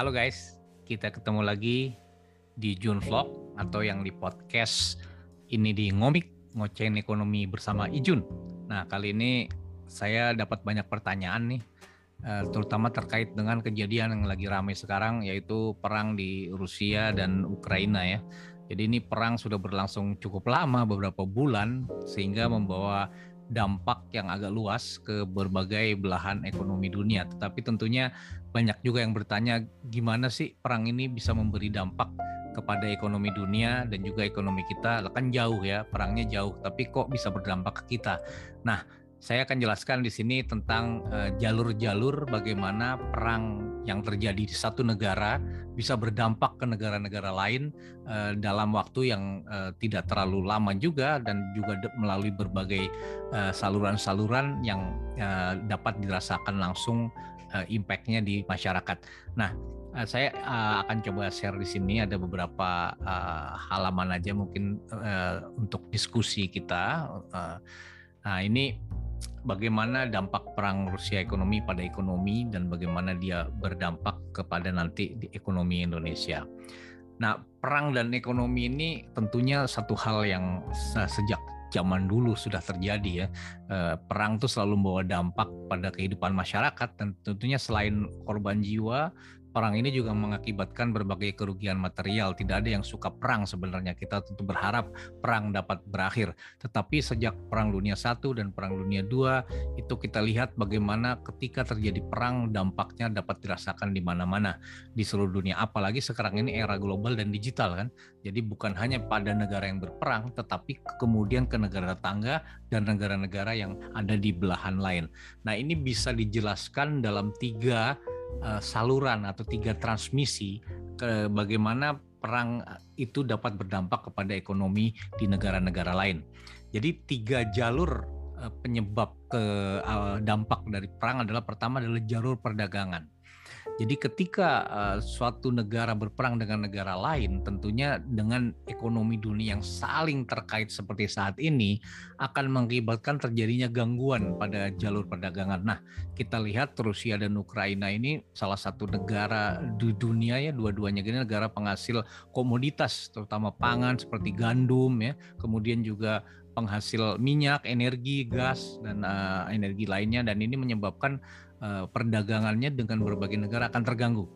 Halo guys, kita ketemu lagi di June Vlog atau yang di podcast ini di Ngomik Ngoceng Ekonomi bersama Ijun. Nah kali ini saya dapat banyak pertanyaan nih, eh, terutama terkait dengan kejadian yang lagi ramai sekarang yaitu perang di Rusia dan Ukraina ya. Jadi ini perang sudah berlangsung cukup lama beberapa bulan sehingga membawa dampak yang agak luas ke berbagai belahan ekonomi dunia. Tetapi tentunya banyak juga yang bertanya gimana sih perang ini bisa memberi dampak kepada ekonomi dunia dan juga ekonomi kita. Kan jauh ya, perangnya jauh, tapi kok bisa berdampak ke kita. Nah, saya akan jelaskan di sini tentang eh, jalur-jalur bagaimana perang yang terjadi di satu negara bisa berdampak ke negara-negara lain uh, dalam waktu yang uh, tidak terlalu lama juga dan juga melalui berbagai saluran-saluran uh, yang uh, dapat dirasakan langsung uh, impactnya di masyarakat. Nah, uh, saya uh, akan coba share di sini ada beberapa uh, halaman aja mungkin uh, untuk diskusi kita. Uh, nah, ini bagaimana dampak perang Rusia ekonomi pada ekonomi dan bagaimana dia berdampak kepada nanti di ekonomi Indonesia. Nah, perang dan ekonomi ini tentunya satu hal yang sejak zaman dulu sudah terjadi ya. Eh, perang itu selalu membawa dampak pada kehidupan masyarakat dan tentunya selain korban jiwa, perang ini juga mengakibatkan berbagai kerugian material. Tidak ada yang suka perang sebenarnya. Kita tentu berharap perang dapat berakhir. Tetapi sejak Perang Dunia I dan Perang Dunia II itu kita lihat bagaimana ketika terjadi perang dampaknya dapat dirasakan di mana-mana di seluruh dunia. Apalagi sekarang ini era global dan digital kan. Jadi bukan hanya pada negara yang berperang tetapi kemudian ke negara tetangga dan negara-negara yang ada di belahan lain. Nah, ini bisa dijelaskan dalam tiga uh, saluran atau tiga transmisi ke bagaimana perang itu dapat berdampak kepada ekonomi di negara-negara lain. Jadi tiga jalur uh, penyebab ke dampak dari perang adalah pertama adalah jalur perdagangan. Jadi ketika uh, suatu negara berperang dengan negara lain, tentunya dengan ekonomi dunia yang saling terkait seperti saat ini akan mengakibatkan terjadinya gangguan pada jalur perdagangan. Nah, kita lihat Rusia dan Ukraina ini salah satu negara di dunia ya, dua-duanya ini negara penghasil komoditas, terutama pangan seperti gandum ya, kemudian juga penghasil minyak, energi, gas dan uh, energi lainnya dan ini menyebabkan uh, perdagangannya dengan berbagai negara akan terganggu.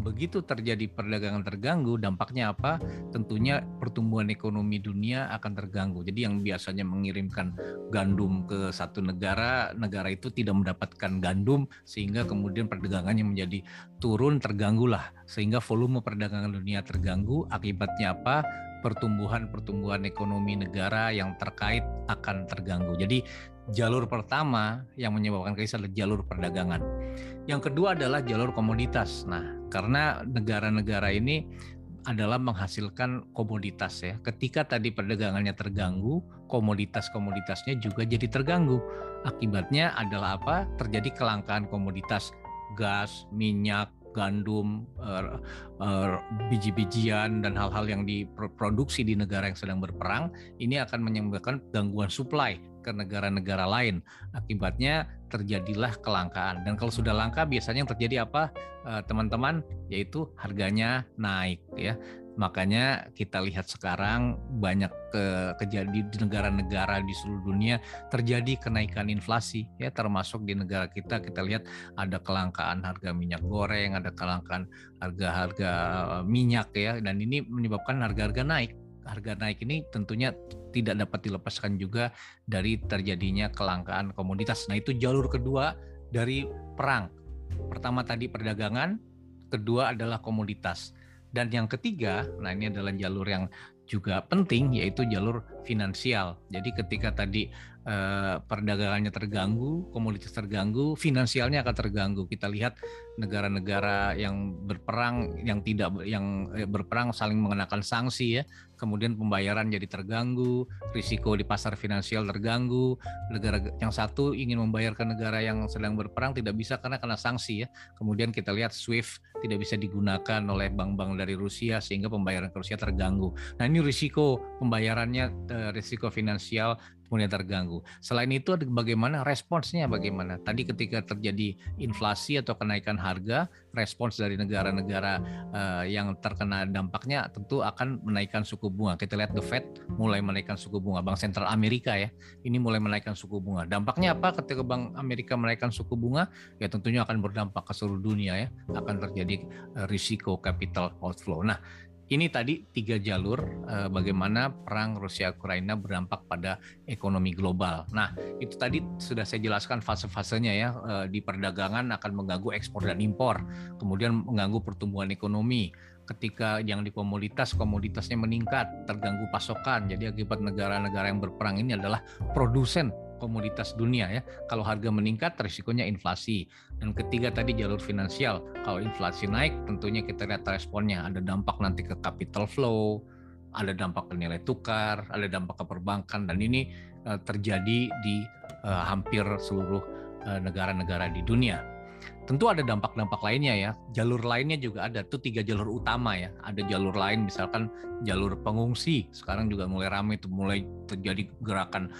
Begitu terjadi perdagangan terganggu, dampaknya apa? Tentunya pertumbuhan ekonomi dunia akan terganggu. Jadi yang biasanya mengirimkan gandum ke satu negara, negara itu tidak mendapatkan gandum sehingga kemudian perdagangannya menjadi turun, terganggu lah. Sehingga volume perdagangan dunia terganggu. Akibatnya apa? Pertumbuhan-pertumbuhan ekonomi negara yang terkait akan terganggu. Jadi jalur pertama yang menyebabkan krisis adalah jalur perdagangan. Yang kedua adalah jalur komoditas. Nah, karena negara-negara ini adalah menghasilkan komoditas ya. Ketika tadi perdagangannya terganggu, komoditas-komoditasnya juga jadi terganggu. Akibatnya adalah apa? Terjadi kelangkaan komoditas gas, minyak, gandum, uh, uh, biji-bijian dan hal-hal yang diproduksi di negara yang sedang berperang ini akan menyebabkan gangguan supply ke negara-negara lain. Akibatnya terjadilah kelangkaan. Dan kalau sudah langka biasanya yang terjadi apa eh, teman-teman? Yaitu harganya naik ya. Makanya kita lihat sekarang banyak ke, kejadian di negara-negara di seluruh dunia terjadi kenaikan inflasi ya termasuk di negara kita kita lihat ada kelangkaan harga minyak goreng, ada kelangkaan harga-harga eh, minyak ya dan ini menyebabkan harga-harga naik harga naik ini tentunya tidak dapat dilepaskan juga dari terjadinya kelangkaan komoditas. Nah, itu jalur kedua dari perang. Pertama tadi perdagangan, kedua adalah komoditas. Dan yang ketiga, nah ini adalah jalur yang juga penting yaitu jalur finansial. Jadi ketika tadi eh, perdagangannya terganggu, komoditas terganggu, finansialnya akan terganggu. Kita lihat negara-negara yang berperang yang tidak yang eh, berperang saling mengenakan sanksi ya. Kemudian pembayaran jadi terganggu, risiko di pasar finansial terganggu. Negara yang satu ingin membayar ke negara yang sedang berperang tidak bisa karena kena sanksi ya. Kemudian kita lihat SWIFT tidak bisa digunakan oleh bank-bank dari Rusia sehingga pembayaran ke Rusia terganggu. Nah, ini risiko pembayarannya eh, risiko finansial mulai terganggu. Selain itu bagaimana responsnya bagaimana? Tadi ketika terjadi inflasi atau kenaikan harga, respons dari negara-negara uh, yang terkena dampaknya tentu akan menaikkan suku bunga. Kita lihat The Fed mulai menaikkan suku bunga, Bank Sentral Amerika ya, ini mulai menaikkan suku bunga. Dampaknya apa ketika Bank Amerika menaikkan suku bunga? Ya tentunya akan berdampak ke seluruh dunia ya, akan terjadi uh, risiko capital outflow. Nah, ini tadi tiga jalur uh, bagaimana perang Rusia Ukraina berdampak pada ekonomi global. Nah, itu tadi sudah saya jelaskan fase-fasenya ya uh, di perdagangan akan mengganggu ekspor dan impor, kemudian mengganggu pertumbuhan ekonomi. Ketika yang di komoditas komoditasnya meningkat, terganggu pasokan. Jadi akibat negara-negara yang berperang ini adalah produsen komoditas dunia ya. Kalau harga meningkat risikonya inflasi. Dan ketiga tadi jalur finansial. Kalau inflasi naik tentunya kita lihat responnya ada dampak nanti ke capital flow, ada dampak ke nilai tukar, ada dampak ke perbankan dan ini uh, terjadi di uh, hampir seluruh eh, negara-negara di dunia. Tentu ada dampak-dampak lainnya ya. Jalur lainnya juga ada. Itu tiga jalur utama ya. Ada jalur lain misalkan jalur pengungsi. Sekarang juga mulai ramai itu mulai terjadi gerakan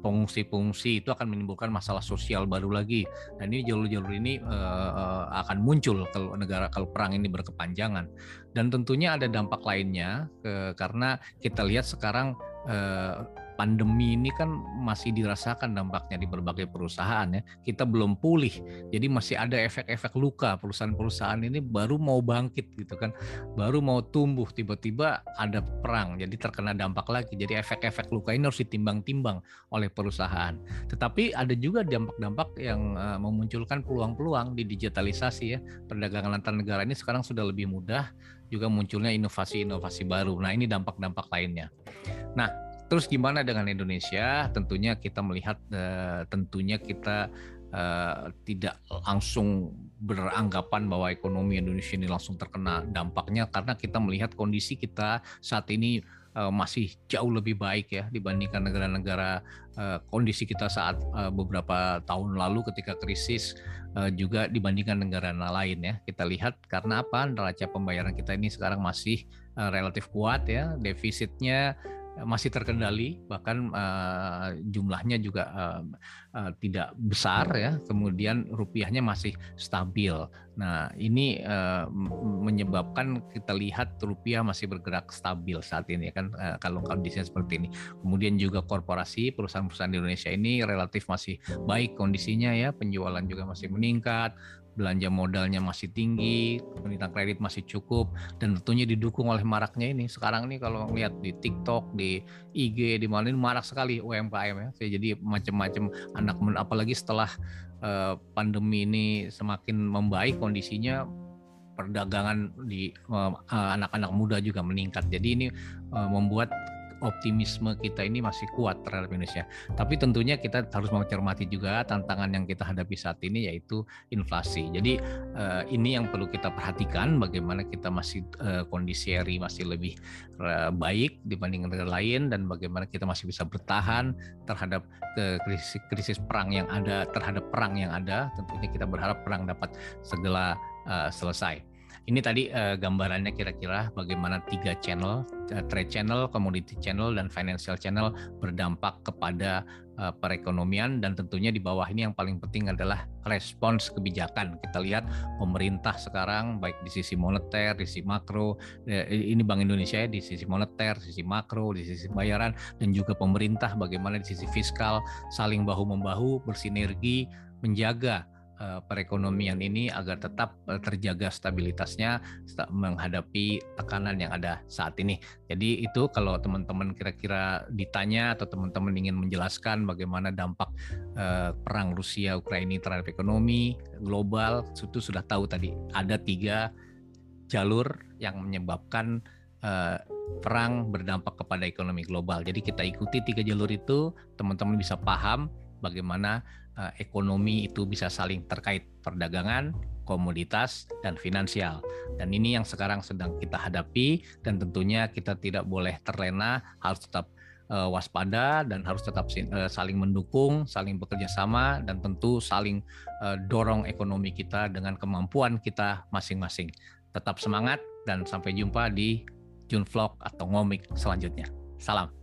pengungsi-pengungsi itu akan menimbulkan masalah sosial baru lagi. Dan ini jalur-jalur ini uh, akan muncul kalau negara kalau perang ini berkepanjangan. Dan tentunya ada dampak lainnya ke, karena kita lihat sekarang uh, pandemi ini kan masih dirasakan dampaknya di berbagai perusahaan ya. Kita belum pulih. Jadi masih ada efek-efek luka. Perusahaan-perusahaan ini baru mau bangkit gitu kan. Baru mau tumbuh tiba-tiba ada perang. Jadi terkena dampak lagi. Jadi efek-efek luka ini harus ditimbang-timbang oleh perusahaan. Tetapi ada juga dampak-dampak yang uh, memunculkan peluang-peluang di digitalisasi ya. Perdagangan antar negara ini sekarang sudah lebih mudah juga munculnya inovasi-inovasi baru. Nah, ini dampak-dampak lainnya. Nah, Terus gimana dengan Indonesia? Tentunya kita melihat uh, tentunya kita uh, tidak langsung beranggapan bahwa ekonomi Indonesia ini langsung terkena dampaknya karena kita melihat kondisi kita saat ini uh, masih jauh lebih baik ya dibandingkan negara-negara kondisi kita saat beberapa tahun lalu ketika krisis juga dibandingkan negara lain ya. Kita lihat karena apa? Neraca pembayaran kita ini sekarang masih relatif kuat ya. Defisitnya masih terkendali bahkan uh, jumlahnya juga uh, uh, tidak besar ya kemudian rupiahnya masih stabil nah ini uh, menyebabkan kita lihat rupiah masih bergerak stabil saat ini kan uh, kalau kondisinya seperti ini kemudian juga korporasi perusahaan-perusahaan di Indonesia ini relatif masih baik kondisinya ya penjualan juga masih meningkat belanja modalnya masih tinggi, permintaan kredit masih cukup, dan tentunya didukung oleh maraknya ini. Sekarang ini kalau lihat di TikTok, di IG, di mana ini marak sekali UMKM ya. Jadi macam-macam anak apalagi setelah uh, pandemi ini semakin membaik kondisinya perdagangan di eh, anak-anak uh, muda juga meningkat. Jadi ini uh, membuat optimisme kita ini masih kuat terhadap Indonesia. Tapi tentunya kita harus mencermati juga tantangan yang kita hadapi saat ini yaitu inflasi. Jadi uh, ini yang perlu kita perhatikan bagaimana kita masih uh, kondisi eri masih lebih uh, baik dibanding negara lain dan bagaimana kita masih bisa bertahan terhadap krisis, krisis perang yang ada terhadap perang yang ada. Tentunya kita berharap perang dapat segera selesai. Ini tadi uh, gambarannya kira-kira bagaimana tiga channel, uh, trade channel, commodity channel, dan financial channel berdampak kepada uh, perekonomian dan tentunya di bawah ini yang paling penting adalah respons kebijakan. Kita lihat pemerintah sekarang baik di sisi moneter, di sisi makro, ini Bank Indonesia ya di sisi moneter, di sisi makro, di sisi bayaran dan juga pemerintah bagaimana di sisi fiskal saling bahu membahu bersinergi menjaga perekonomian ini agar tetap eh, terjaga stabilitasnya menghadapi tekanan yang ada saat ini. Jadi itu kalau teman-teman kira-kira ditanya atau teman-teman ingin menjelaskan bagaimana dampak uh, perang Rusia Ukraina terhadap ekonomi global, itu sudah tahu tadi ada tiga jalur yang menyebabkan perang berdampak kepada ekonomi global. Jadi kita ikuti tiga jalur itu, teman-teman bisa paham bagaimana uh, ekonomi itu bisa saling terkait perdagangan, komoditas, dan finansial. Dan ini yang sekarang sedang kita hadapi dan tentunya kita tidak boleh terlena, harus tetap uh, waspada dan harus tetap uh, saling mendukung, saling bekerja sama dan tentu saling dorong ekonomi kita dengan kemampuan kita masing-masing. Tetap semangat dan sampai jumpa di June Vlog atau Ngomik selanjutnya. Salam.